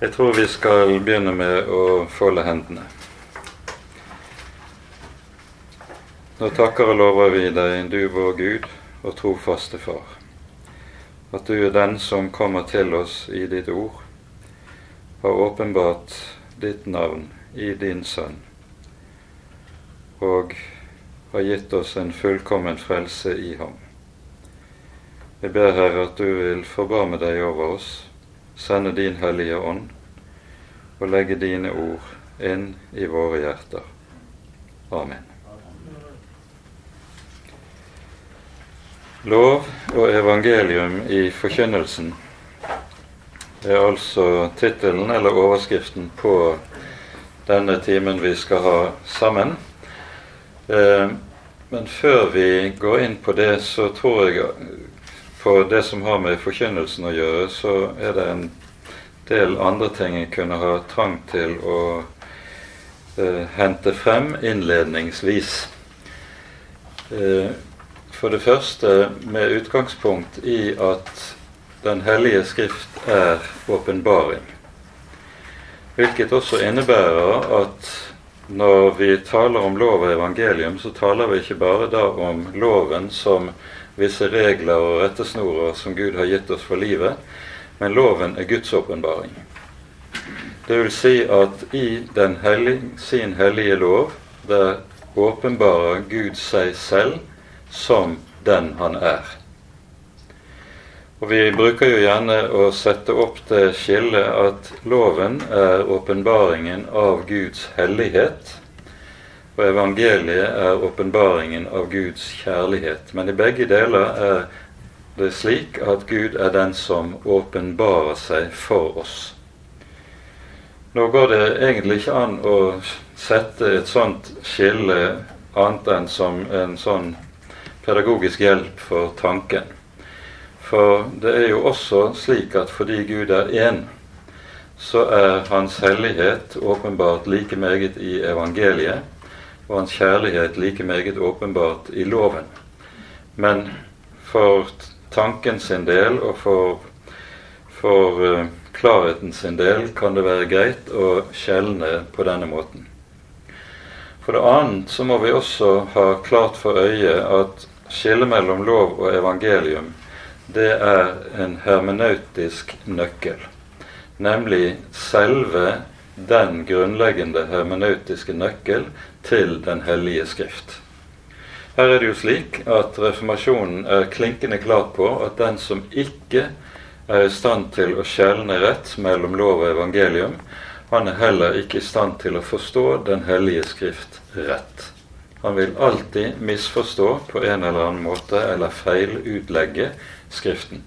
Jeg tror vi skal begynne med å folde hendene. Nå takker og lover vi deg, du vår Gud og trofaste Far, at du er den som kommer til oss i ditt ord, har åpenbart ditt navn i din Sønn, og har gitt oss en fullkommen frelse i ham. Jeg ber Herre at du vil forbarme deg over oss sende din Hellige Ånd og legge dine ord inn i våre hjerter. Amen. Lov og evangelium i forkynnelsen er altså tittelen eller overskriften på denne timen vi skal ha sammen. Eh, men før vi går inn på det, så tror jeg på det som har med forkynnelsen å gjøre, så er det en del andre ting jeg kunne ha trang til å eh, hente frem innledningsvis. Eh, for det første med utgangspunkt i at Den hellige skrift er åpenbaring. Hvilket også innebærer at når vi taler om lov og evangelium, så taler vi ikke bare da om loven som visse regler og rettesnorer som Gud har gitt oss for livet, men loven er Guds åpenbaring. Det vil si at i hellige, sin hellige lov, der åpenbarer Gud seg selv som den han er. Og Vi bruker jo gjerne å sette opp det skillet at loven er åpenbaringen av Guds hellighet, og evangeliet er åpenbaringen av Guds kjærlighet. Men i begge deler er det slik at Gud er den som åpenbarer seg for oss. Nå går det egentlig ikke an å sette et sånt skille annet enn som en sånn pedagogisk hjelp for tanken. For det er jo også slik at fordi Gud er én, så er Hans hellighet åpenbart like meget i evangeliet og hans kjærlighet like meget åpenbart i loven. Men for tanken sin del og for, for uh, klarheten sin del kan det være greit å skjelne på denne måten. For det annet så må vi også ha klart for øye at skillet mellom lov og evangelium det er en hermenautisk nøkkel. Nemlig selve den grunnleggende hermenautiske nøkkel til Den hellige skrift. Her er det jo slik at reformasjonen er klinkende klar på at den som ikke er i stand til å skjelne rett mellom lov og evangelium, han er heller ikke i stand til å forstå Den hellige skrift rett. Han vil alltid misforstå på en eller annen måte eller feilutlegge Skriften.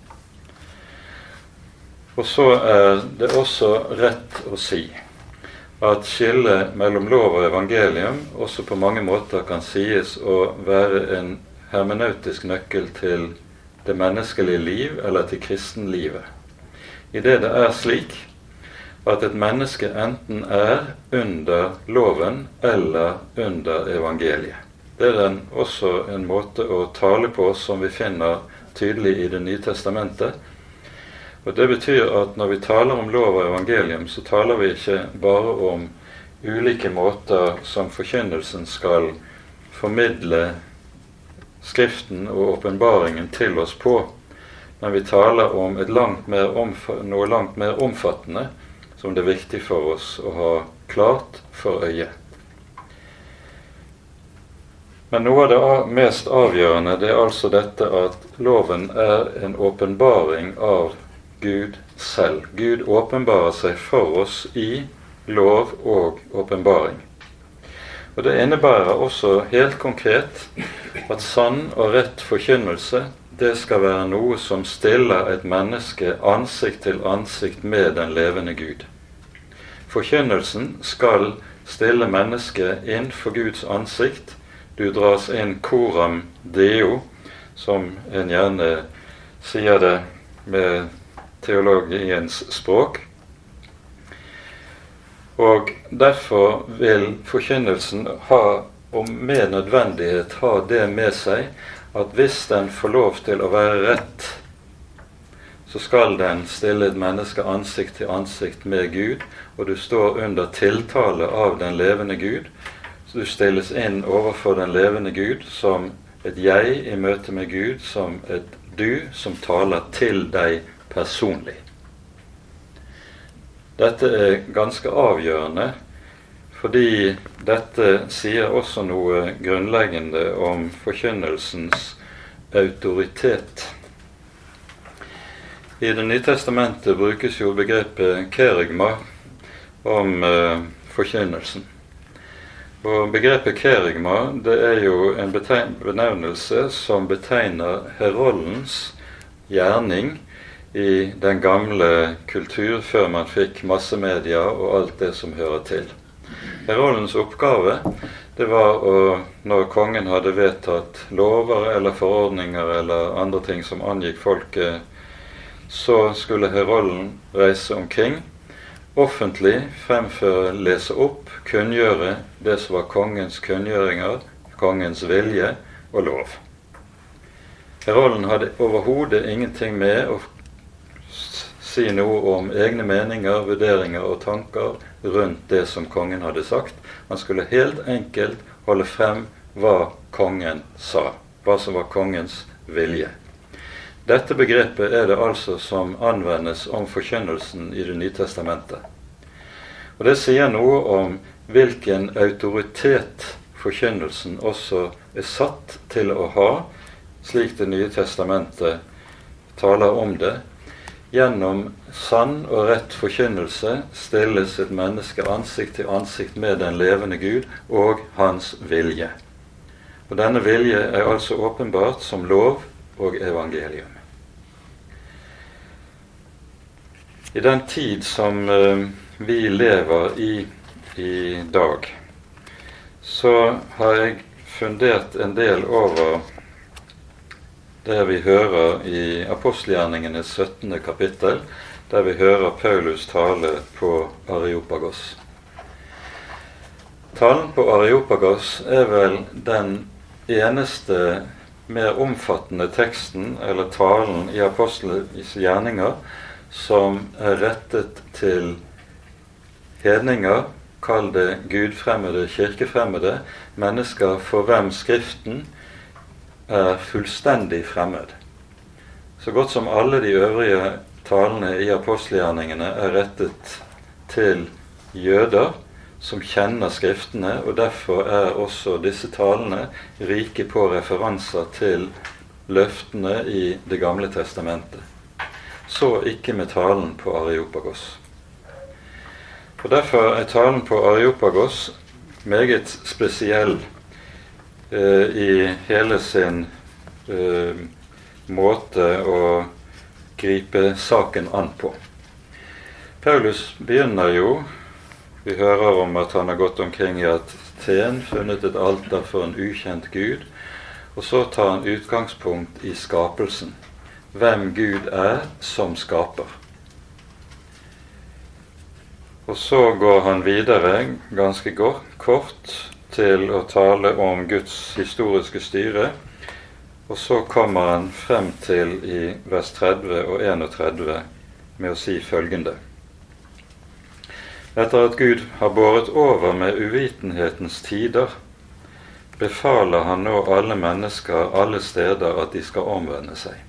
Og så er det også rett å si at skillet mellom lov og evangelium også på mange måter kan sies å være en hermenautisk nøkkel til det menneskelige liv eller til kristenlivet. Idet det er slik at et menneske enten er under loven eller under evangeliet. Det er en, også en måte å tale på som vi finner tydelig i Det nye testamentet og Det betyr at når vi taler om lov og evangelium, så taler vi ikke bare om ulike måter som forkynnelsen skal formidle Skriften og åpenbaringen til oss på, men vi taler om langt noe langt mer omfattende som det er viktig for oss å ha klart for øyet. Men noe av det mest avgjørende det er altså dette at loven er en åpenbaring av Gud selv. Gud åpenbarer seg for oss i lov og åpenbaring. Og Det innebærer også helt konkret at sann og rett forkynnelse det skal være noe som stiller et menneske ansikt til ansikt med den levende Gud. Forkynnelsen skal stille mennesket for Guds ansikt. Du dras inn coram deo, som en gjerne sier det med teologiens språk. Og derfor vil forkynnelsen ha, og med nødvendighet ha det med seg at hvis den får lov til å være rett, så skal den stille et menneske ansikt til ansikt med Gud, og du står under tiltale av den levende Gud. Så du stilles inn overfor den levende Gud som et jeg i møte med Gud, som et du som taler til deg personlig. Dette er ganske avgjørende, fordi dette sier også noe grunnleggende om forkynnelsens autoritet. I Det nye testamentet brukes jo begrepet kerigma om eh, forkynnelsen. Og Begrepet kerigma det er jo en benevnelse som betegner heroldens gjerning i den gamle kultur før man fikk massemedia og alt det som hører til. Heroldens oppgave det var å, når kongen hadde vedtatt lover eller forordninger eller andre ting som angikk folket, så skulle herolden reise omkring, offentlig fremføre, lese opp, kunngjøre det som var kongens kunngjøringer, kongens vilje og lov. Herolden hadde overhodet ingenting med å si noe om egne meninger, vurderinger og tanker rundt det som kongen hadde sagt. Han skulle helt enkelt holde frem hva kongen sa, hva som var kongens vilje. Dette begrepet er det altså som anvendes om forkynnelsen i Det nye testamentet. Og Det sier noe om hvilken autoritet forkynnelsen også er satt til å ha, slik Det nye testamentet taler om det Gjennom sann og rett forkynnelse stilles et menneske ansikt til ansikt med den levende Gud og hans vilje. Og Denne vilje er altså åpenbart som lov og evangelium. I den tid som uh, vi lever i i dag, så har jeg fundert en del over det vi hører i apostelgjerningenes 17. kapittel, der vi hører Paulus tale på Areopagos. Talen på Areopagos er vel den eneste mer omfattende teksten, eller talen, i apostelens gjerninger som er rettet til hedninger, kall det gudfremmede, kirkefremmede, mennesker for hvem Skriften er fullstendig fremmed. Så godt som alle de øvrige talene i apostelgjerningene er rettet til jøder som kjenner Skriftene, og derfor er også disse talene rike på referanser til løftene i Det gamle testamentet. Så ikke med talen på Areopagos. Og Derfor er talen på Areopagos meget spesiell i hele sin uh, måte å gripe saken an på. Paulus begynner jo Vi hører om at han har gått omkring i Aten, funnet et alter for en ukjent gud. Og så tar han utgangspunkt i skapelsen. Hvem Gud er som skaper. Og så går han videre ganske kort til å tale om Guds historiske styre. Og så kommer han frem til i vers 30 og 31 med å si følgende. Etter at Gud har båret over med uvitenhetens tider, befaler han nå alle mennesker alle steder at de skal omvende seg.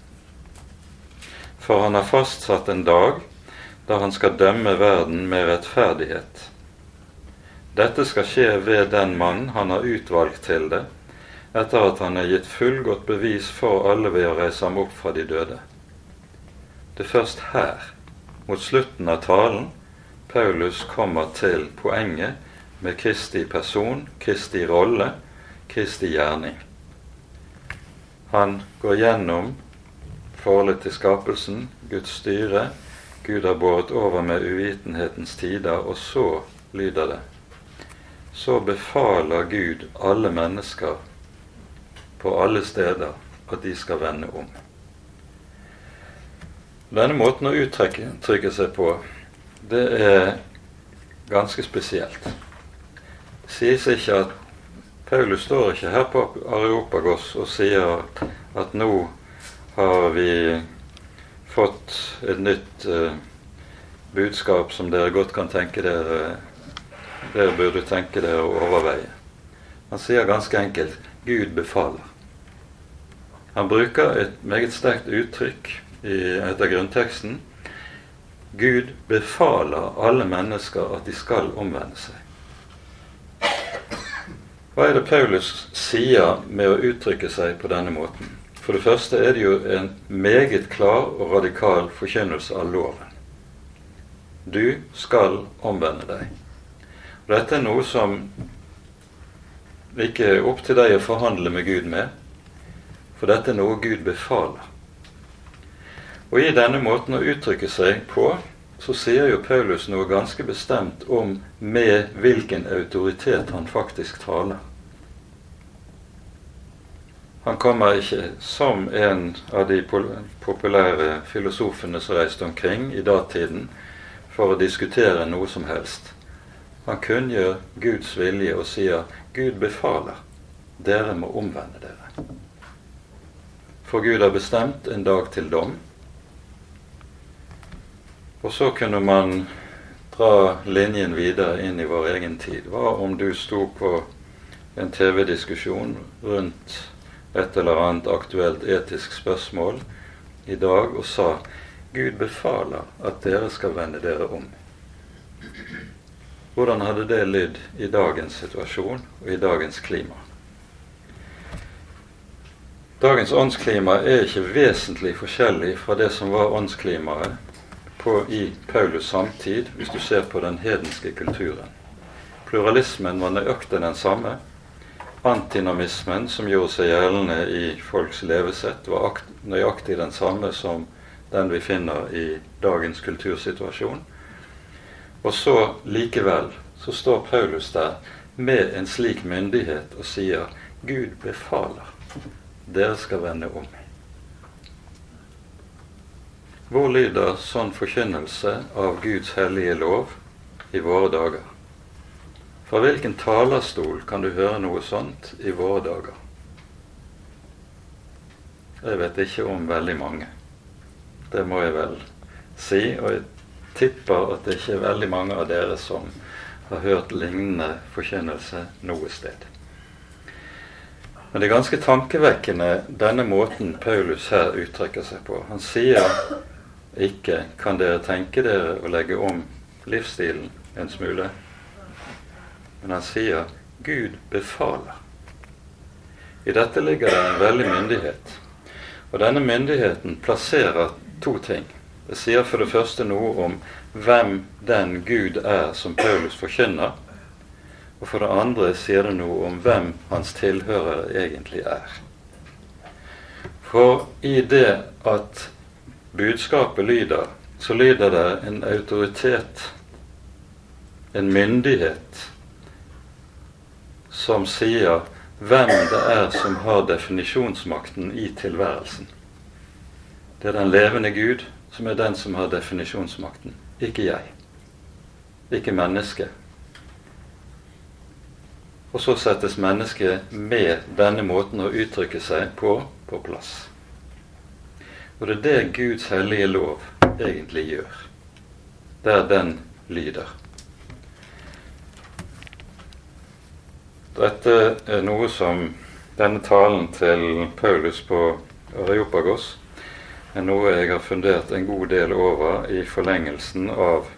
For han har fastsatt en dag da han skal dømme verden med rettferdighet dette skal skje ved den mann han har utvalgt til det, etter at han har gitt fullgodt bevis for alle ved å reise ham opp fra de døde. Det er først her, mot slutten av talen, Paulus kommer til poenget med Kristi person, Kristi rolle, Kristi gjerning. Han går gjennom forholdet til skapelsen, Guds styre. Gud har båret over med uvitenhetens tider, og så lyder det så befaler Gud alle mennesker på alle steder at de skal vende om. Denne måten å uttrykke seg på, det er ganske spesielt. Det sies ikke at Paulus står ikke her på Areopagos og sier at nå har vi fått et nytt uh, budskap som dere godt kan tenke dere Dere burde tenke dere å overveie. Han sier ganske enkelt 'Gud befaler'. Han bruker et meget sterkt uttrykk i, etter grunnteksten. Gud befaler alle mennesker at de skal omvende seg. Hva er det Paulus sier med å uttrykke seg på denne måten? For det første er det jo en meget klar og radikal forkynnelse av loven. Du skal omvende deg. Dette er noe som ikke er opp til deg å forhandle med Gud med, for dette er noe Gud befaler. Og i denne måten å uttrykke seg på så sier jo Paulus noe ganske bestemt om med hvilken autoritet han faktisk taler. Han kommer ikke som en av de populære filosofene som reiste omkring i datiden for å diskutere noe som helst. Han kunngjør Guds vilje og sier Gud befaler dere må omvende dere. For Gud har bestemt en dag til dom, og så kunne man dra linjen videre inn i vår egen tid. Hva om du sto på en TV-diskusjon rundt et eller annet aktuelt etisk spørsmål i dag og sa Gud befaler at dere skal vende dere om. Hvordan hadde det lydd i dagens situasjon og i dagens klima? Dagens åndsklima er ikke vesentlig forskjellig fra det som var åndsklimaet i Paulus samtid, hvis du ser på den hedenske kulturen. Pluralismen var nøyaktig den samme. Antinamismen, som gjorde seg gjeldende i folks levesett, var nøyaktig den samme som den vi finner i dagens kultursituasjon. Og så likevel så står Paulus der med en slik myndighet og sier Gud befaler dere skal vende om. Hvor lyder sånn forkynnelse av Guds hellige lov i våre dager? Fra hvilken talerstol kan du høre noe sånt i våre dager? Jeg vet ikke om veldig mange. Det må jeg vel si. Og jeg tipper at det ikke er veldig mange av dere som har hørt lignende forkynnelse noe sted. Men det er ganske tankevekkende denne måten Paulus her uttrykker seg på. Han sier ikke kan dere tenke dere å legge om livsstilen en smule. Men han sier Gud befaler. I dette ligger det en veldig myndighet. Og denne myndigheten plasserer to ting. Det sier for det første noe om hvem den Gud er som Paulus forkynner. Og for det andre sier det noe om hvem hans tilhørere egentlig er. For i det at budskapet lyder, så lyder det en autoritet, en myndighet, som sier hvem det er som har definisjonsmakten i tilværelsen. Det er den levende Gud som er den som har definisjonsmakten, ikke jeg. Ikke mennesket. Og så settes mennesket med denne måten å uttrykke seg på på plass. Og det er det Guds hellige lov egentlig gjør, der den lyder. Dette er noe som denne talen til Paulus på Areopagos er noe jeg har fundert en god del over i forlengelsen av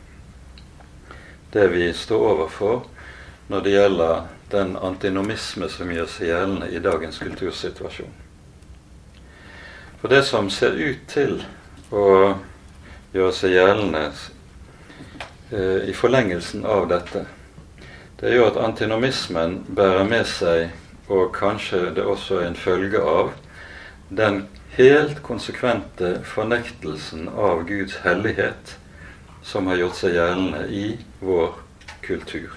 det vi står overfor når det gjelder den antinomisme som gjør seg gjeldende i dagens kultursituasjon. For det som ser ut til å gjøre seg gjeldende eh, i forlengelsen av dette, det er jo at antinomismen bærer med seg, og kanskje det også er en følge av, den helt konsekvente fornektelsen av Guds hellighet som har gjort seg gjeldende i vår kultur.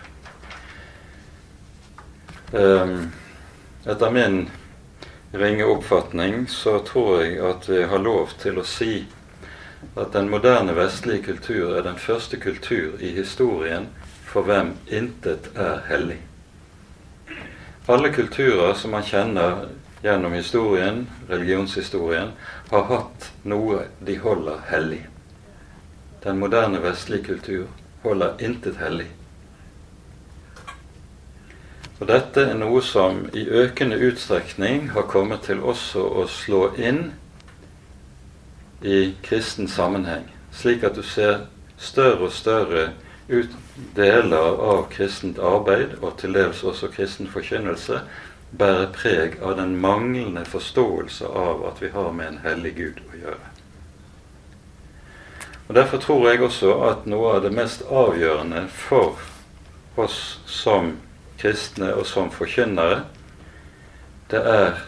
Um, etter min ringe oppfatning så tror jeg at vi har lov til å si at den moderne vestlige kultur er den første kultur i historien for hvem intet er hellig. Alle kulturer som man kjenner gjennom historien, religionshistorien, har hatt noe de holder hellig. Den moderne vestlige kultur holder intet hellig. Og Dette er noe som i økende utstrekning har kommet til også å slå inn i kristen sammenheng, slik at du ser større og større deler av kristent arbeid, og til dels også kristen forkynnelse, bærer preg av den manglende forståelse av at vi har med en hellig Gud å gjøre. Og Derfor tror jeg også at noe av det mest avgjørende for oss som kristne og som forkynnere, det er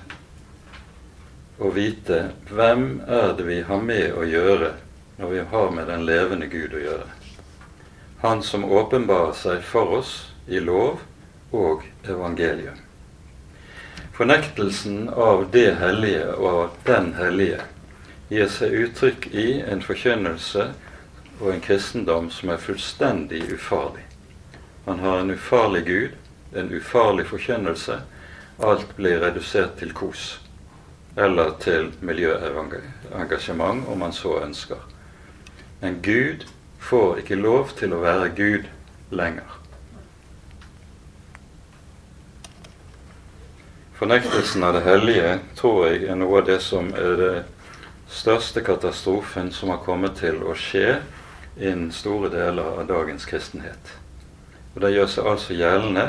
å vite hvem er det vi har med å gjøre når vi har med den levende Gud å gjøre. Han som åpenbarer seg for oss i lov og evangelium. Fornektelsen av det hellige og av den hellige gir seg uttrykk i en forkynnelse og en kristendom som er fullstendig ufarlig. Man har en ufarlig Gud, en ufarlig forkynnelse. Alt blir redusert til kos. Eller til miljøengasjement, om man så ønsker. Men Gud får ikke lov til å være Gud lenger. Fornektelsen av det hellige tror jeg er noe av det som er det største katastrofen som har kommet til å skje innen store deler av dagens kristenhet. Og Det gjør seg altså gjeldende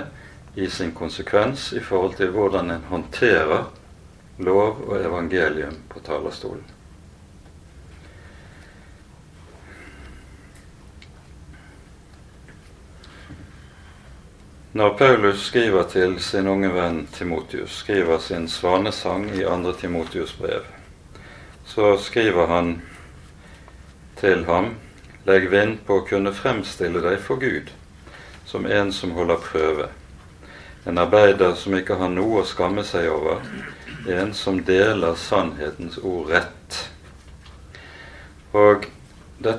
i sin konsekvens i forhold til hvordan en håndterer lov og evangelium på talerstolen. Når Paulus skriver til sin unge venn Timotius, skriver sin svanesang i 2. Timotius brev, så skriver han til ham Legg vind på å kunne fremstille deg for Gud som en som holder prøve, en arbeider som ikke har noe å skamme seg over, en som deler sannhetens ord rett. Og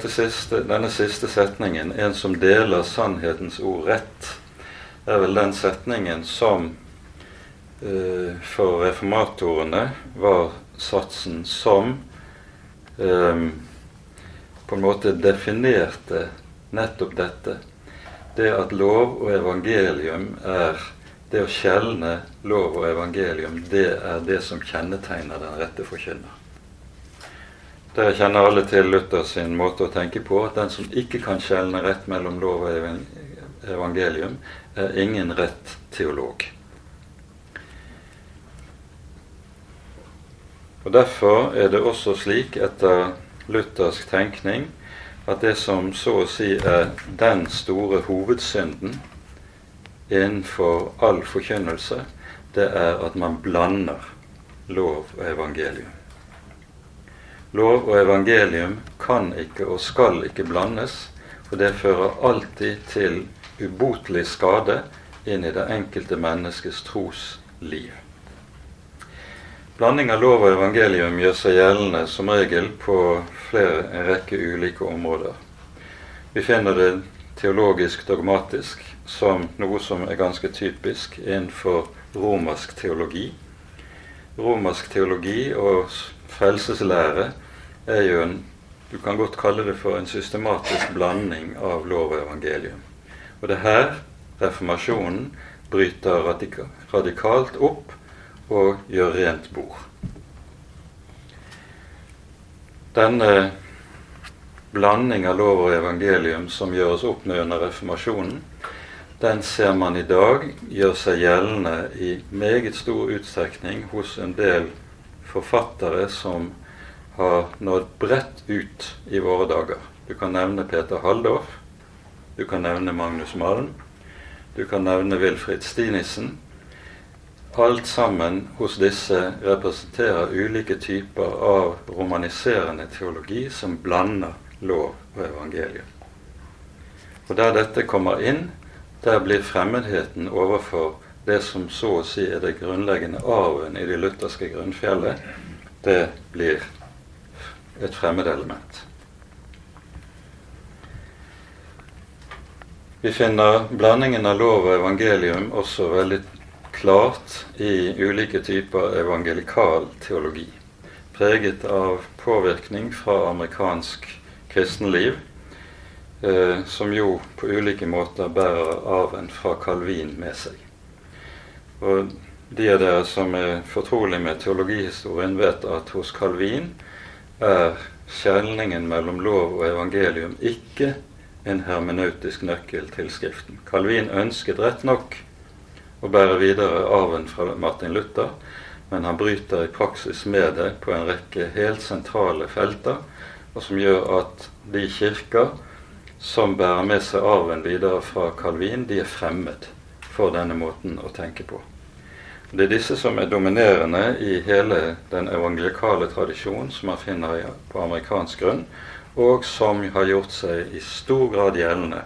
siste, denne siste setningen, 'en som deler sannhetens ord rett', er vel den setningen som eh, for reformatorene var satsen som eh, på en måte definerte nettopp dette. Det at lov og evangelium er det å skjelne lov og evangelium, det er det som kjennetegner den rette forkynner. Dere kjenner alle til Luther sin måte å tenke på, at den som ikke kan skjelne rett mellom lov og evangelium, er ingen rett teolog. Og Derfor er det også slik, etter luthersk tenkning, at det som så å si er den store hovedsynden innenfor all forkynnelse, det er at man blander lov og evangelium. Lov og evangelium kan ikke og skal ikke blandes, og det fører alltid til ubotelig skade inn i det enkelte menneskes trosliv. Blanding av lov og evangelium gjør seg gjeldende som regel på flere, en rekke ulike områder. Vi finner det teologisk dogmatisk som noe som er ganske typisk innenfor romersk teologi. Romersk teologi og frelseslære er jo en du kan godt kalle det for en systematisk blanding av lov og evangelium. Og det er her reformasjonen bryter radikalt opp og gjør rent bord. Denne blanding av lov og evangelium som gjøres opp med under reformasjonen, den ser man i dag gjør seg gjeldende i meget stor utstrekning hos en del forfattere som har nådd bredt ut i våre dager. Du kan nevne Peter Haldorf, du kan nevne Magnus Malm, du kan nevne Wilfrid Stinissen, Alt sammen hos disse representerer ulike typer av romaniserende teologi som blander lov og evangelium. Og Der dette kommer inn, der blir fremmedheten overfor det som så å si er det grunnleggende arven i de lutherske grunnfjellet, det blir et fremmedelement. Vi finner blandingen av lov og evangelium også veldig klart i ulike typer evangelikal teologi, preget av påvirkning fra amerikansk kristenliv, eh, som jo på ulike måter bærer arven fra Calvin med seg. Og de av dere som er fortrolig med teologihistorien, vet at hos Calvin er skjelningen mellom lov og evangelium ikke en hermenautisk nøkkel til Skriften. Calvin ønsket rett nok å bære videre arven fra Martin Luther, men han bryter i praksis med det på en rekke helt sentrale felter, og som gjør at de kirker som bærer med seg arven videre fra Calvin, de er fremmed for denne måten å tenke på. Det er disse som er dominerende i hele den evangelikale tradisjonen som man finner på amerikansk grunn, og som har gjort seg i stor grad gjeldende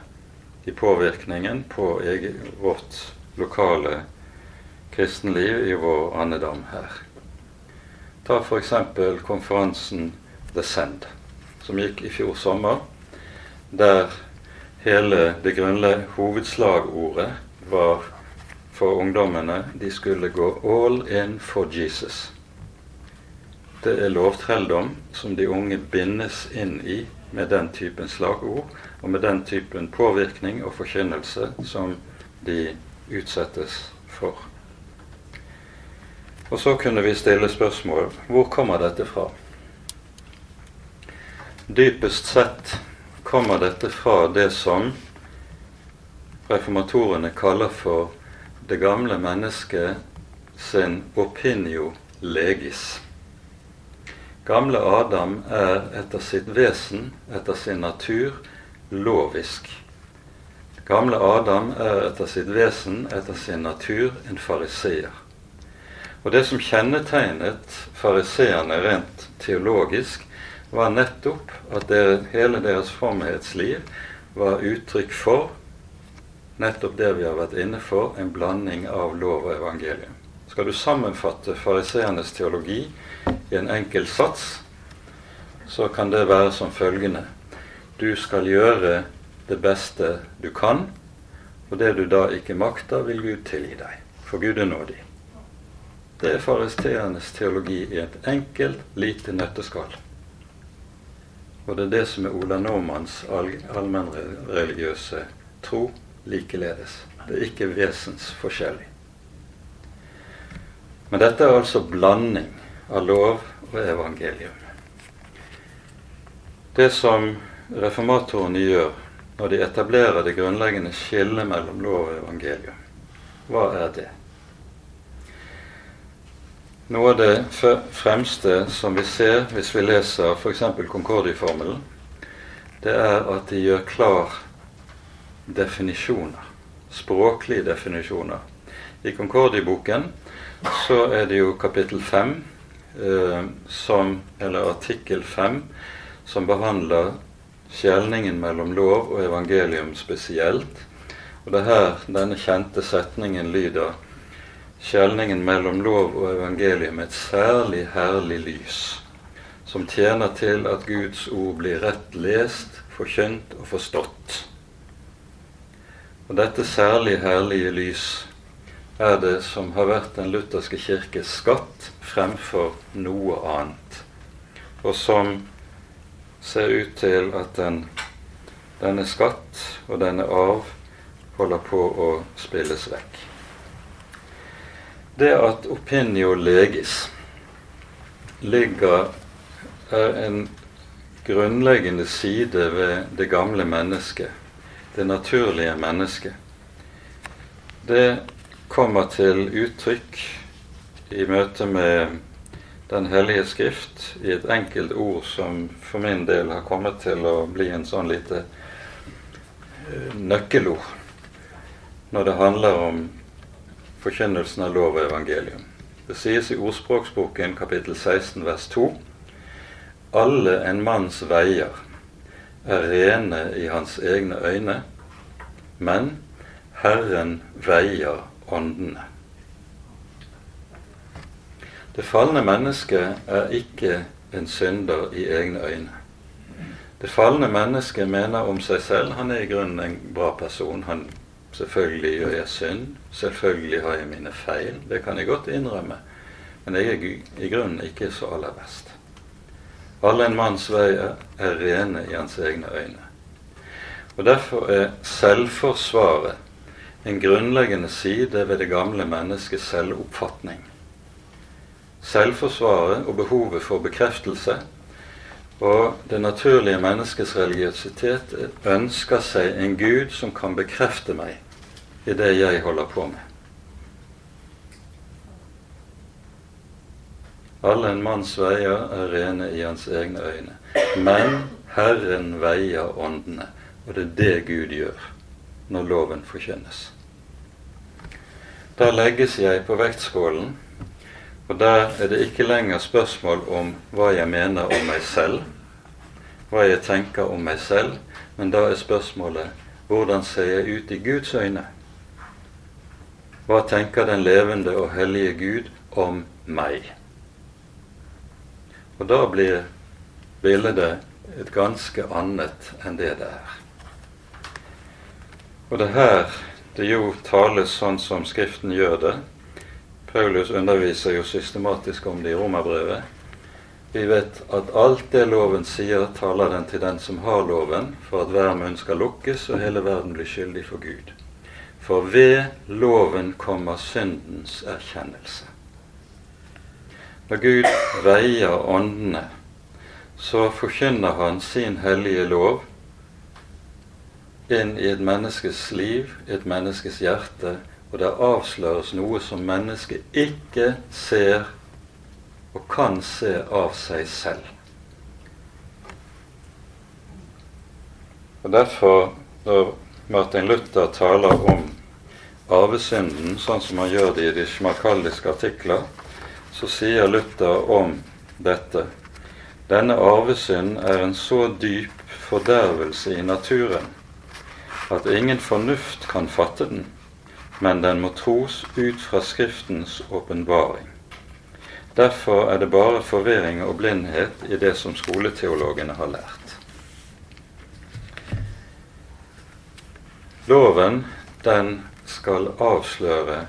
i påvirkningen på eget, vårt lokale kristenliv i vår andedam her. Ta f.eks. konferansen The Send, som gikk i fjor sommer, der hele det grunnle hovedslagordet var for ungdommene de skulle gå all in for Jesus. Det er lovtrelldom som de unge bindes inn i med den typen slagord og med den typen påvirkning og forkynnelse som de utsettes for. Og så kunne vi stille spørsmål hvor kommer dette fra? Dypest sett kommer dette fra det som reformatorene kaller for det gamle mennesket sin opinio legis. Gamle Adam er etter sitt vesen, etter sin natur, lovisk. Gamle Adam er etter sitt vesen, etter sin natur, en fariseer. Og det som kjennetegnet fariseerne rent teologisk, var nettopp at det, hele deres fromhetsliv var uttrykk for nettopp det vi har vært inne for, en blanding av lov og evangelium. Skal du sammenfatte fariseernes teologi i en enkel sats, så kan det være som følgende Du skal gjøre det beste du kan, og det du da ikke makter, vil Gud tilgi deg, for Gud er nådig. Det er faristeernes teologi i et enkelt, lite nøtteskall. Og det er det som er Ola Normanns allmennreligiøse tro likeledes. Det er ikke vesensforskjellig. Men dette er altså blanding av lov og evangelium. Det som reformatorene gjør når de etablerer det grunnleggende skillet mellom lov og evangelium, hva er det? Noe av det fremste som vi ser hvis vi leser f.eks. Concordi-formelen, det er at de gjør klar definisjoner. Språklige definisjoner. I Concordi-boken så er det jo kapittel 5, eh, som, eller artikkel 5, som behandler skjelningen mellom lov og evangelium spesielt. Og det er her denne kjente setningen lyder skjelningen mellom lov og evangelium et særlig herlig lys, som tjener til at Guds ord blir rett lest, forkynt og forstått. Og dette særlig herlige lys er det som har vært den lutherske kirkes skatt fremfor noe annet, og som ser ut til at den, denne skatt og denne arv holder på å spilles vekk det at opinio legis ligger er en grunnleggende side ved det gamle mennesket, det naturlige mennesket. Det kommer til uttrykk i møte med Den hellige skrift i et enkelt ord som for min del har kommet til å bli en sånn lite eh, nøkkelord når det handler om forkynnelsen av lov og evangelium. Det sies i Ordspråksboken kapittel 16 vers 2 alle en manns veier er rene i hans egne øyne, men Herren veier åndene. Det falne mennesket er ikke en synder i egne øyne. Det falne mennesket mener om seg selv han er i grunnen en bra person. Han Selvfølgelig gjør jeg synd. Selvfølgelig har jeg mine feil. Det kan jeg godt innrømme. Men jeg er i grunnen ikke så aller best. Alle en manns veier er rene i hans egne øyne. Og Derfor er selvforsvaret en grunnleggende side ved det gamle menneskets selvoppfatning. Selvforsvaret og behovet for bekreftelse og det naturlige menneskets religiøsitet ønsker seg en Gud som kan bekrefte meg i det jeg holder på med. Alle en manns veier er rene i hans egne øyne, men Herren veier åndene, og det er det Gud gjør når loven forkynnes. Da legges jeg på vektskålen, og der er det ikke lenger spørsmål om hva jeg mener om meg selv, hva jeg tenker om meg selv, men da er spørsmålet hvordan ser jeg ut i Guds øyne? Hva tenker den levende og hellige Gud om meg? Og da blir bildet et ganske annet enn det det er. Og det er her det jo tales sånn som Skriften gjør det. Paulus underviser jo systematisk om det i romerbrevet. Vi vet at alt det loven sier, taler den til den som har loven, for at hver munn skal lukkes og hele verden blir skyldig for Gud. For ved loven kommer syndens erkjennelse. Når Gud veier åndene, så forkynner han sin hellige lov inn i et menneskes liv, et menneskes hjerte, og det avsløres noe som mennesket ikke ser og kan se av seg selv. Og Derfor, når Martin Luther taler om arvesynden, sånn som han gjør det i de sjmakaldiske artikler, så sier Luther om dette denne arvesynd er en så dyp fordervelse i naturen at ingen fornuft kan fatte den, men den må tros ut fra Skriftens åpenbaring. Derfor er det bare forvirring og blindhet i det som skoleteologene har lært. Loven, den skal avsløre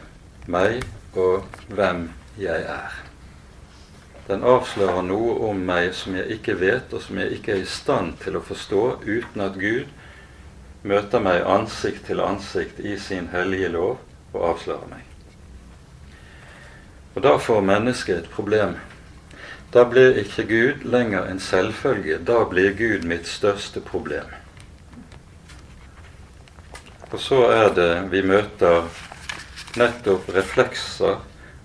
meg og hvem jeg er. Den avslører noe om meg som jeg ikke vet, og som jeg ikke er i stand til å forstå uten at Gud møter meg ansikt til ansikt i sin hellige lov og avslører meg. Og Da får mennesket et problem. Da blir ikke Gud lenger en selvfølge. Da blir Gud mitt største problem. Og så er det vi møter nettopp reflekser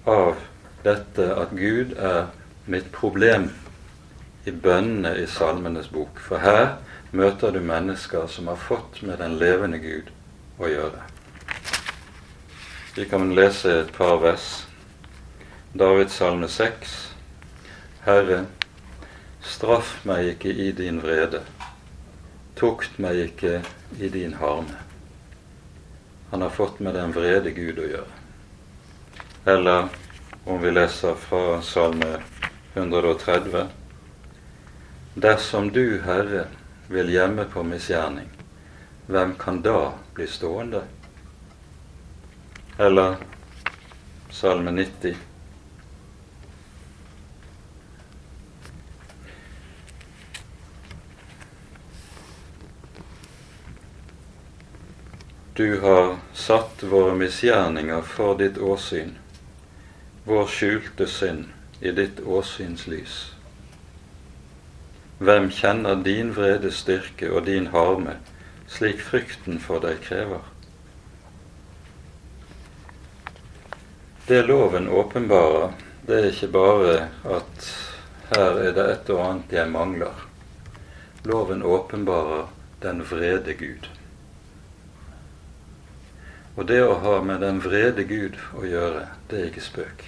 av dette at Gud er mitt problem i bønnene i Salmenes bok. For her møter du mennesker som har fått med den levende Gud å gjøre. Vi kan lese et par vers. Davids salme 6. Herre, straff meg ikke i din vrede. Tukt meg ikke i din harme. Han har fått med den vrede Gud å gjøre. Eller om vi leser fra Salme 130. Dersom du, Herre, vil gjemme på misgjerning, hvem kan da bli stående? Eller Salme 90. Du har satt våre misgjerninger for ditt åsyn, vår skjulte synd i ditt åsyns lys. Hvem kjenner din vredes styrke og din harme, slik frykten for deg krever? Det loven åpenbarer, det er ikke bare at her er det et og annet jeg mangler. Loven åpenbarer den vrede Gud. Og det å ha med den vrede Gud å gjøre, det er ikke spøk.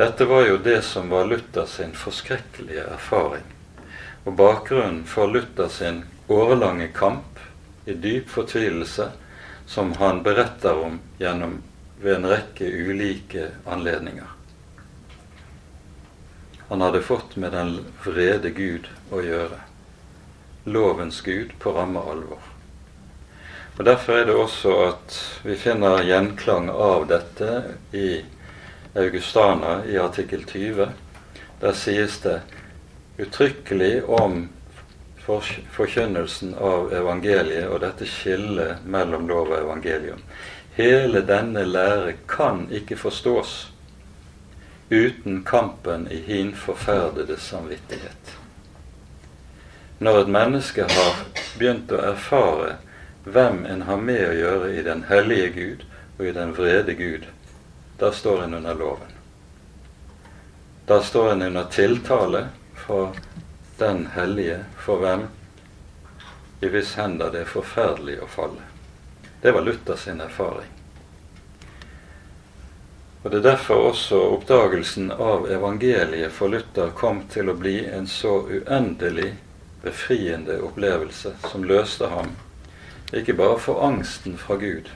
Dette var jo det som var Luther sin forskrekkelige erfaring og bakgrunnen for Luther sin årelange kamp i dyp fortvilelse, som han beretter om gjennom ved en rekke ulike anledninger. Han hadde fått med den vrede Gud å gjøre, lovens Gud på ramme alvor. Og Derfor er det også at vi finner gjenklang av dette i Augustana i artikkel 20. Der sies det uttrykkelig om forkynnelsen av evangeliet og dette skillet mellom lov og evangelium. Hele denne lære kan ikke forstås uten kampen i hin forferdede samvittighet. Når et menneske har begynt å erfare hvem en har med å gjøre i den hellige Gud og i den vrede Gud, da står en under loven. Da står en under tiltale for den hellige for hvem i hvis hender det er forferdelig å falle. Det var Luther sin erfaring. Og Det er derfor også oppdagelsen av evangeliet for Luther kom til å bli en så uendelig befriende opplevelse som løste ham, ikke bare for angsten fra Gud,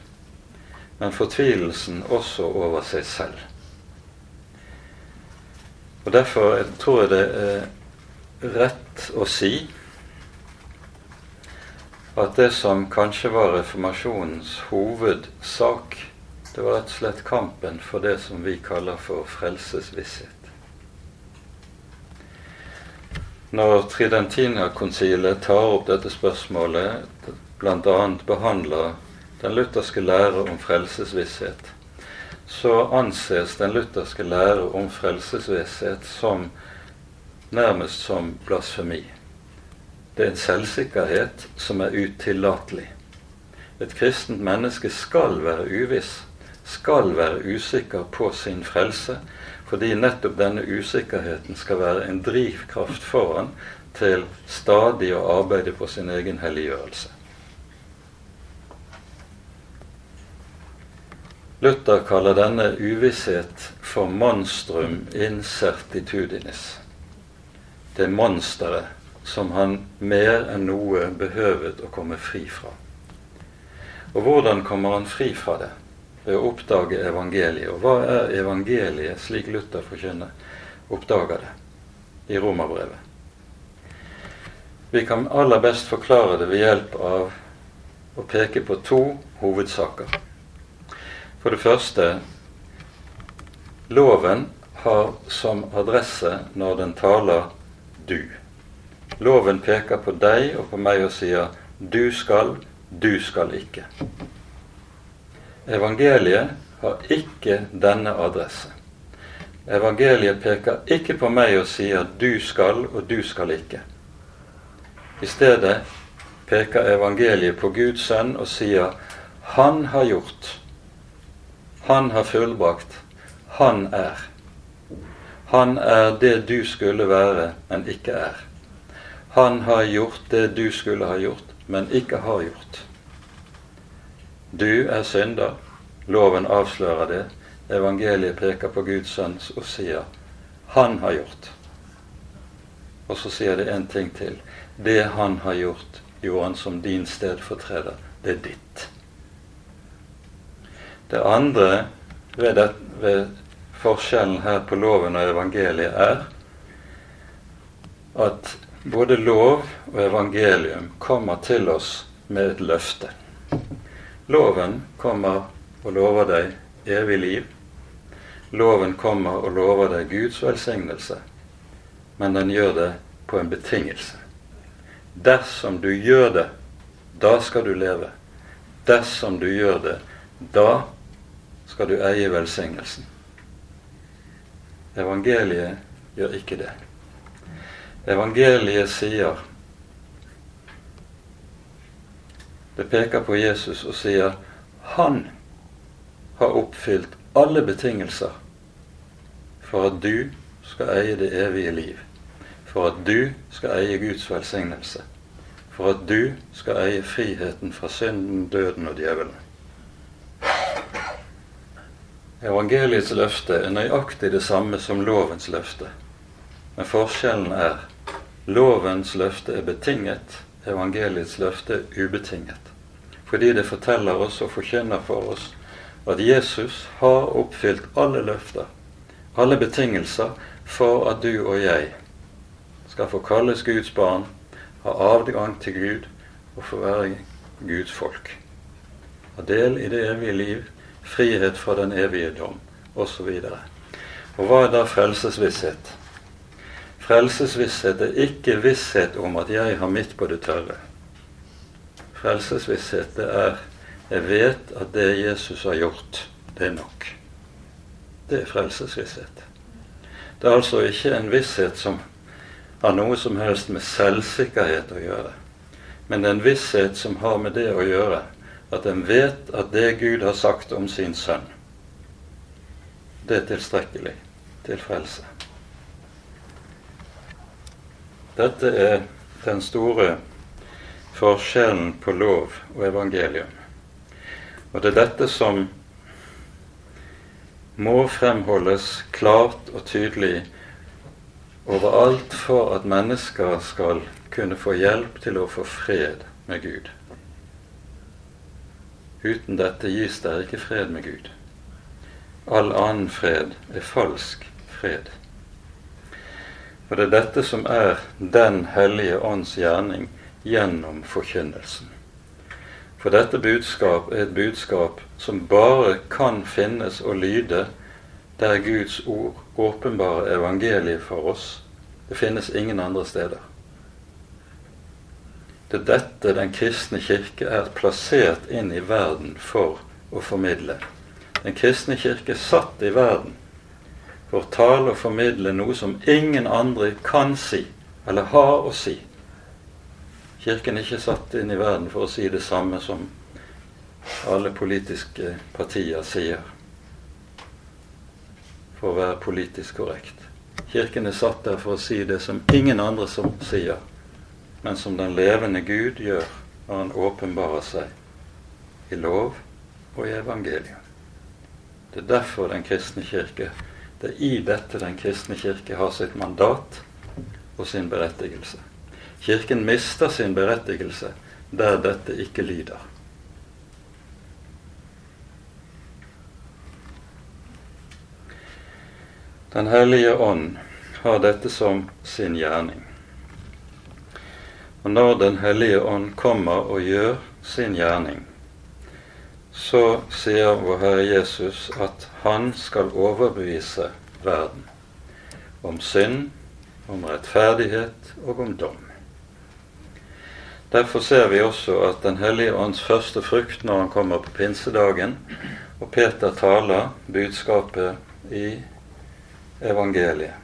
men fortvilelsen også over seg selv. Og Derfor tror jeg det er rett å si at det som kanskje var reformasjonens hovedsak, det var rett og slett kampen for det som vi kaller for frelsesvisshet. Når Tridentina-konsilet tar opp dette spørsmålet, bl.a. behandler den lutherske lære om frelsesvisshet, så anses den lutherske lære om frelsesvisshet som nærmest som blasfemi. Det er en selvsikkerhet som er utillatelig. Et kristent menneske skal være uviss, skal være usikker på sin frelse, fordi nettopp denne usikkerheten skal være en drivkraft for han til stadig å arbeide på sin egen helliggjørelse. Luther kaller denne uvisshet for monstrum incertitudinis. Det monsteret som han mer enn noe behøvet å komme fri fra. Og hvordan kommer han fri fra det? Ved å oppdage evangeliet. Og hva er evangeliet, slik Luther forkynner, oppdager det i romerbrevet? Vi kan aller best forklare det ved hjelp av å peke på to hovedsaker. For det første loven har som adresse når den taler du. Loven peker på deg og på meg og sier 'du skal, du skal ikke'. Evangeliet har ikke denne adresse. Evangeliet peker ikke på meg og sier 'du skal, og du skal ikke'. I stedet peker evangeliet på Guds sønn og sier 'Han har gjort'. Han har fullbrakt. Han er. Han er det du skulle være, men ikke er. Han har gjort det du skulle ha gjort, men ikke har gjort. Du er synder. Loven avslører det. Evangeliet peker på Guds sønns og sier 'Han har gjort'. Og så sier det en ting til. Det han har gjort, gjorde han som din stedfortreder. Det er ditt. Det andre ved, det, ved forskjellen her på loven og evangeliet er at både lov og evangelium kommer til oss med et løfte. Loven kommer og lover deg evig liv. Loven kommer og lover deg Guds velsignelse, men den gjør det på en betingelse. Dersom du gjør det, da skal du leve. Dersom du gjør det, da skal du eie velsignelsen. Evangeliet gjør ikke det. Evangeliet sier Det peker på Jesus og sier han har oppfylt alle betingelser for at du skal eie det evige liv. For at du skal eie Guds velsignelse. For at du skal eie friheten fra synden, døden og djevelen. Evangeliets løfte er nøyaktig det samme som lovens løfte. Men forskjellen er Lovens løfte er betinget, evangeliets løfte er ubetinget. Fordi det forteller oss og forkynner for oss at Jesus har oppfylt alle løfter, alle betingelser, for at du og jeg skal få kalles Guds barn, ha avgang til Gud og få være Guds folk. ha del i det evige liv, frihet fra den evige dom, osv. Og, og hva er da frelsesvisshet? Frelsesvisshet er ikke visshet om at jeg har mitt på det tørre. Frelsesvisshet det er jeg vet at det Jesus har gjort, det er nok. Det er frelsesvisshet. Det er altså ikke en visshet som har noe som helst med selvsikkerhet å gjøre, men en visshet som har med det å gjøre at en vet at det Gud har sagt om sin sønn, det er tilstrekkelig til frelse. Dette er den store forskjellen på lov og evangelium. Og det er dette som må fremholdes klart og tydelig overalt for at mennesker skal kunne få hjelp til å få fred med Gud. Uten dette gis det ikke fred med Gud. All annen fred er falsk fred. Og det er dette som er Den hellige ånds gjerning gjennom forkynnelsen. For dette budskap er et budskap som bare kan finnes og lyde der Guds ord åpenbare evangeliet for oss. Det finnes ingen andre steder. Det er dette Den kristne kirke er plassert inn i verden for å formidle. Den kristne kirke satt i verden for å tale og formidle noe som ingen andre kan si, eller har å si. Kirken er ikke satt inn i verden for å si det samme som alle politiske partier sier, for å være politisk korrekt. Kirken er satt der for å si det som ingen andre som sier, men som den levende Gud gjør når han åpenbarer seg i lov og i evangeliet. Det er derfor Den kristne kirke det er i dette Den kristne kirke har sitt mandat og sin berettigelse. Kirken mister sin berettigelse der dette ikke lyder. Den hellige ånd har dette som sin gjerning. Og når Den hellige ånd kommer og gjør sin gjerning, så sier vår Herre Jesus at han skal overbevise verden om synd, om rettferdighet og om dom. Derfor ser vi også at Den hellige ånds første frukt når han kommer på pinsedagen, og Peter taler budskapet i evangeliet,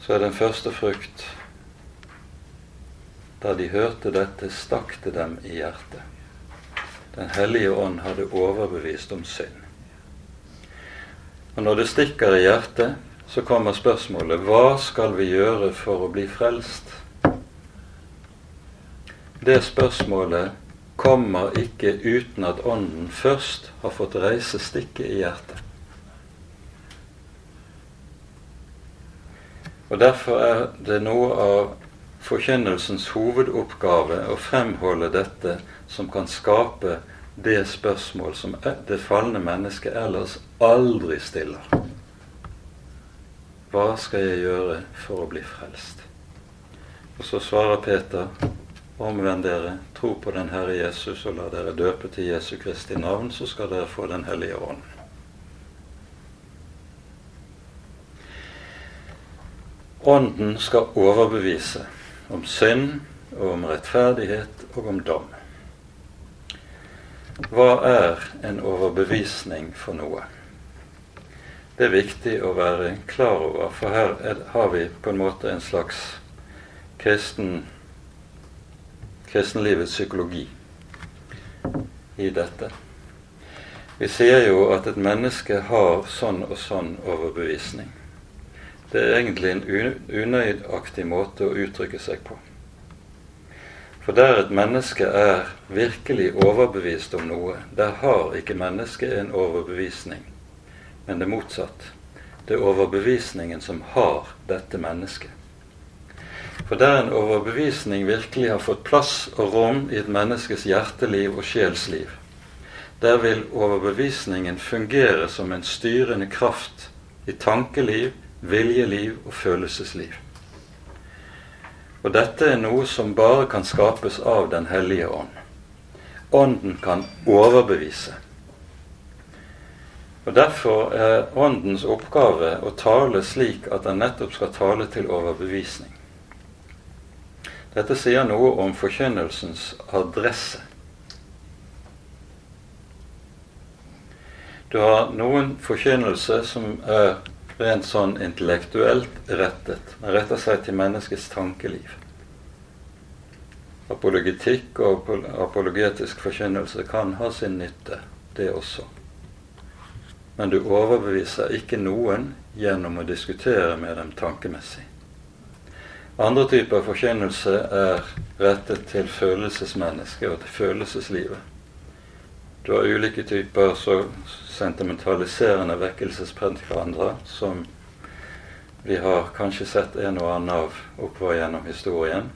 så er den første frukt da de hørte dette, stakk det dem i hjertet. Den hellige ånd hadde overbevist om synd. Og når det stikker i hjertet, så kommer spørsmålet hva skal vi gjøre for å bli frelst? Det spørsmålet kommer ikke uten at Ånden først har fått reise stikket i hjertet. Og Derfor er det noe av forkynnelsens hovedoppgave å fremholde dette som kan skape det spørsmål som det falne mennesket ellers aldri stiller. Hva skal jeg gjøre for å bli frelst? Og så svarer Peter, omvend dere, tro på den Herre Jesus og la dere døpe til Jesu Kristi navn, så skal dere få Den hellige ånd. Ånden skal overbevise om synd og om rettferdighet og om dom. Hva er en overbevisning for noe? Det er viktig å være klar over, for her er, har vi på en måte en slags kristen, kristenlivets psykologi i dette. Vi sier jo at et menneske har sånn og sånn overbevisning. Det er egentlig en unøyaktig måte å uttrykke seg på. For der et menneske er virkelig overbevist om noe, der har ikke mennesket en overbevisning, men det motsatt. Det er overbevisningen som har dette mennesket. For der en overbevisning virkelig har fått plass og rom i et menneskes hjerteliv og sjelsliv, der vil overbevisningen fungere som en styrende kraft i tankeliv, viljeliv og følelsesliv. Og dette er noe som bare kan skapes av Den hellige ånd. Ånden kan overbevise. Og Derfor er Åndens oppgave å tale slik at den nettopp skal tale til overbevisning. Dette sier noe om forkynnelsens adresse. Du har noen forkynnelse som er rent sånn intellektuelt rettet. Den retter seg til menneskets tankeliv. Apologetikk og apologetisk forkynnelse kan ha sin nytte, det også. Men du overbeviser ikke noen gjennom å diskutere med dem tankemessig. Andre typer forkynnelse er rettet til følelsesmennesket og til følelseslivet. Du har ulike typer så sentimentaliserende vekkelsespredikanter som vi har kanskje sett en og annen av oppover gjennom historien.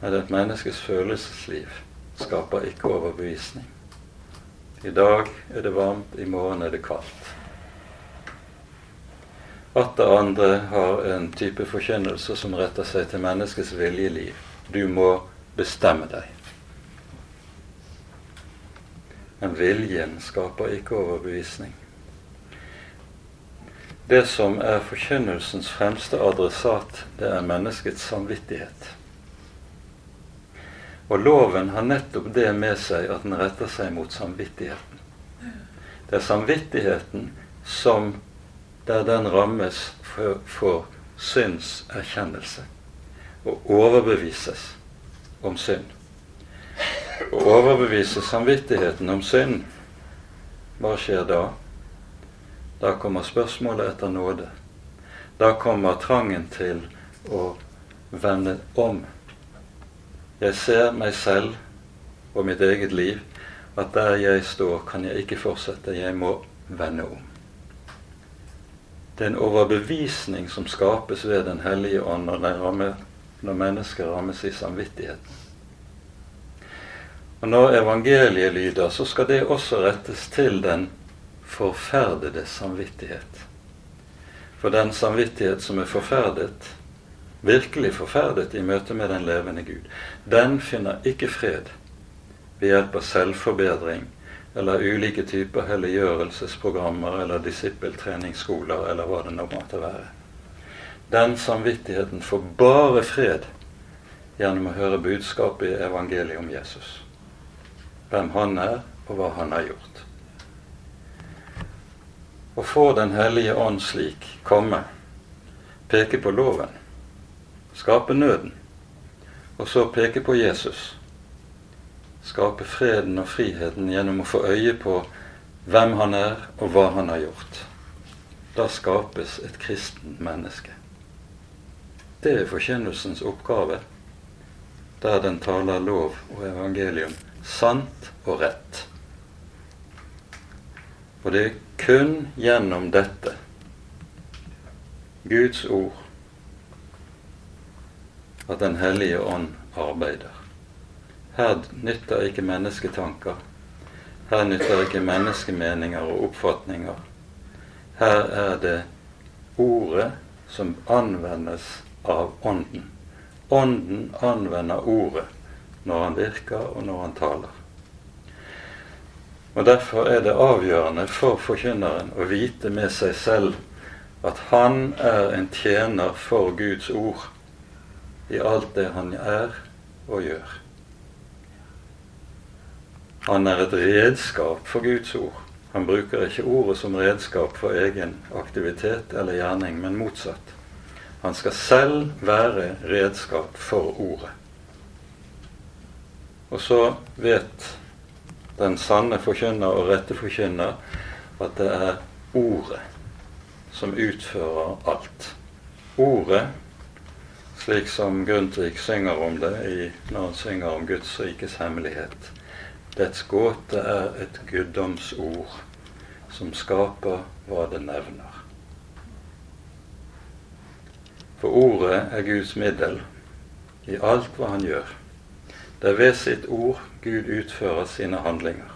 Men et menneskes følelsesliv skaper ikke overbevisning. I dag er det varmt, i morgen er det kaldt. Atter andre har en type forkynnelse som retter seg til menneskets viljeliv. Du må bestemme deg. Men viljen skaper ikke overbevisning. Det som er forkynnelsens fremste adressat, det er menneskets samvittighet. Og loven har nettopp det med seg at den retter seg mot samvittigheten. Det er samvittigheten som der den rammes for, for synserkjennelse og overbevises om synd. Å overbevise samvittigheten om synd, hva skjer da? Da kommer spørsmålet etter nåde. Da kommer trangen til å vende om jeg ser meg selv og mitt eget liv, at der jeg står, kan jeg ikke fortsette. Jeg må vende om. Det er en overbevisning som skapes ved Den hellige ånd når, når mennesker rammes i samvittigheten. Og Når evangeliet lyder, så skal det også rettes til den forferdede samvittighet. For den samvittighet som er forferdet, virkelig forferdet i møte med den levende Gud, den finner ikke fred ved hjelp av selvforbedring eller ulike typer helliggjørelsesprogrammer eller disippeltreningsskoler eller hva det nå måtte være. Den samvittigheten får bare fred gjennom å høre budskapet i evangeliet om Jesus. Hvem han er, og hva han har gjort. Å få Den hellige ånd slik komme, peke på loven, skape nøden, og så peke på Jesus. Skape freden og friheten gjennom å få øye på hvem han er, og hva han har gjort. Da skapes et kristent menneske. Det er forkynnelsens oppgave, der den taler lov og evangelium sant og rett. Og det er kun gjennom dette, Guds ord, at Den hellige ånd arbeider. Her nytter ikke mennesketanker. Her nytter ikke menneskemeninger og oppfatninger. Her er det ordet som anvendes av Ånden. Ånden anvender ordet når han virker, og når han taler. Og Derfor er det avgjørende for forkynneren å vite med seg selv at han er en tjener for Guds ord i alt det han er og gjør. Han er et redskap for Guds ord. Han bruker ikke ordet som redskap for egen aktivitet eller gjerning, men motsatt. Han skal selv være redskap for ordet. Og så vet den sanne forkynner og rette forkynner at det er ordet som utfører alt. Ordet slik som Grundtvig synger om det i, når han synger om Guds rikes hemmelighet. Dets gåte er et guddomsord som skaper hva det nevner. For ordet er Guds middel i alt hva han gjør. Det er ved sitt ord Gud utfører sine handlinger.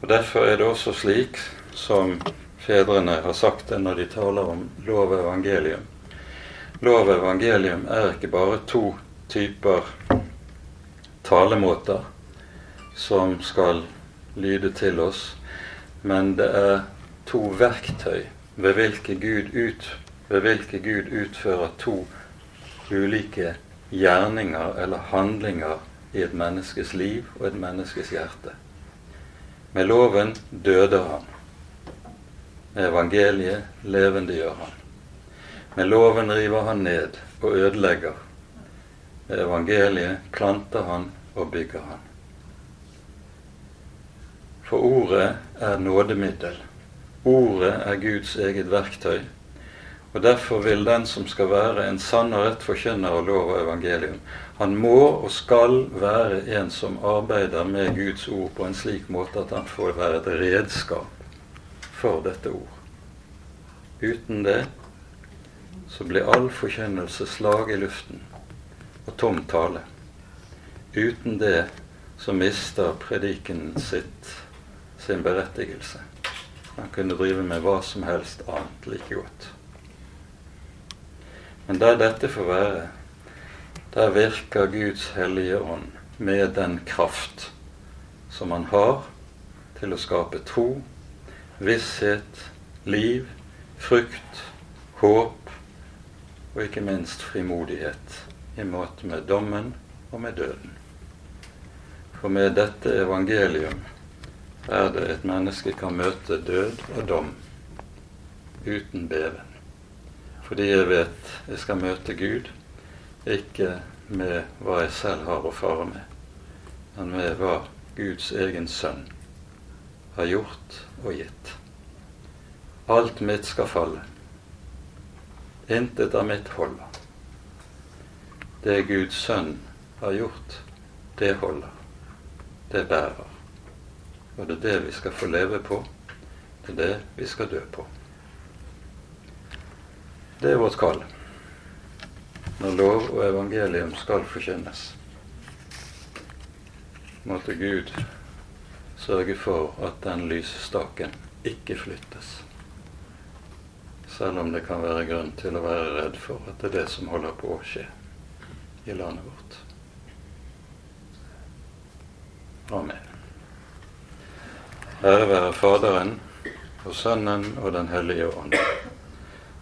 Og Derfor er det også slik som fedrene har sagt det når de taler om lov og evangelium Lov og evangelium er ikke bare to typer talemåter som skal lyde til oss, men det er to verktøy ved hvilke Gud, ut, ved hvilke Gud utfører to ulike gjerninger eller handlinger i et menneskes liv og et menneskes hjerte. Med loven døder han. Med evangeliet levendegjør han. Med loven river han ned og ødelegger. Med evangeliet planter han og bygger han. For ordet er nådemiddel. Ordet er Guds eget verktøy. Og Derfor vil den som skal være en sann og rett forkynner av lov og evangelium, han må og skal være en som arbeider med Guds ord på en slik måte at han får være et redskap for dette ord. Uten det så blir all forkynnelse slag i luften og tom tale. Uten det så mister prediken sitt sin berettigelse. Han kunne drive med hva som helst annet like godt. Men der dette får være, der virker Guds hellige ånd med den kraft som han har til å skape tro, visshet, liv, frukt, håp og ikke minst frimodighet i måte med dommen og med døden. For med dette evangelium er det et menneske kan møte død og dom uten beven. Fordi jeg vet jeg skal møte Gud, ikke med hva jeg selv har å fare med, men med hva Guds egen sønn har gjort og gitt. Alt mitt skal falle. Intet av mitt holder. Det Guds sønn har gjort, det holder. Det bærer. Og det er det vi skal få leve på. Det er det vi skal dø på. Det er vårt kall når lov og evangelium skal forkynnes. Måtte Gud sørge for at den lysestaken ikke flyttes. Selv om det kan være grunn til å være redd for at det er det som holder på å skje i landet vårt. Amen. Ære være Faderen og Sønnen og Den hellige ånd,